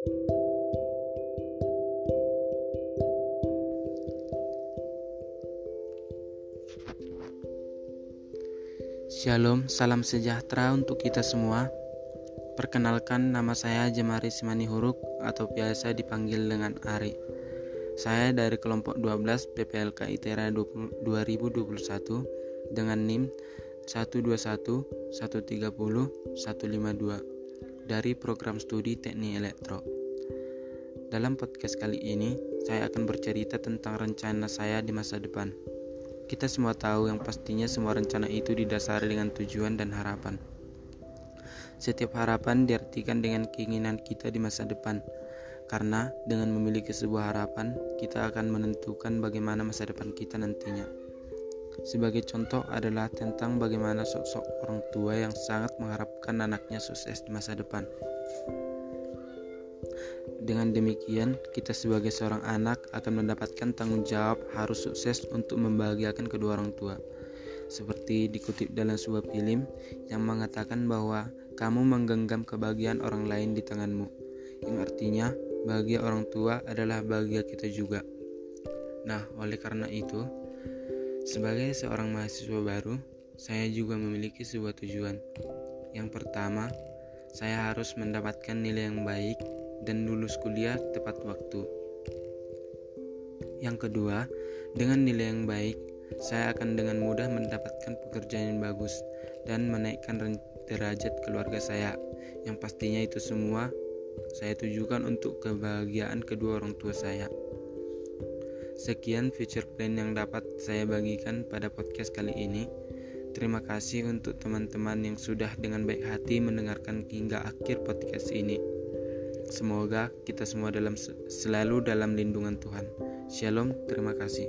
Shalom, salam sejahtera untuk kita semua. Perkenalkan nama saya Jemari Simani Huruk atau biasa dipanggil dengan Ari. Saya dari kelompok 12 PPLK ITERA 2021 dengan NIM 121 130 152 dari program studi Teknik Elektro. Dalam podcast kali ini, saya akan bercerita tentang rencana saya di masa depan. Kita semua tahu yang pastinya semua rencana itu didasari dengan tujuan dan harapan. Setiap harapan diartikan dengan keinginan kita di masa depan, karena dengan memiliki sebuah harapan, kita akan menentukan bagaimana masa depan kita nantinya. Sebagai contoh adalah tentang bagaimana sosok orang tua yang sangat mengharapkan anaknya sukses di masa depan. Dengan demikian, kita sebagai seorang anak akan mendapatkan tanggung jawab harus sukses untuk membahagiakan kedua orang tua. Seperti dikutip dalam sebuah film yang mengatakan bahwa kamu menggenggam kebahagiaan orang lain di tanganmu, yang artinya bahagia orang tua adalah bahagia kita juga. Nah, oleh karena itu, sebagai seorang mahasiswa baru, saya juga memiliki sebuah tujuan. Yang pertama, saya harus mendapatkan nilai yang baik dan lulus kuliah tepat waktu. Yang kedua, dengan nilai yang baik, saya akan dengan mudah mendapatkan pekerjaan yang bagus dan menaikkan derajat keluarga saya. Yang pastinya itu semua saya tujukan untuk kebahagiaan kedua orang tua saya. Sekian future plan yang dapat saya bagikan pada podcast kali ini. Terima kasih untuk teman-teman yang sudah dengan baik hati mendengarkan hingga akhir podcast ini. Semoga kita semua dalam selalu dalam lindungan Tuhan. Shalom, terima kasih.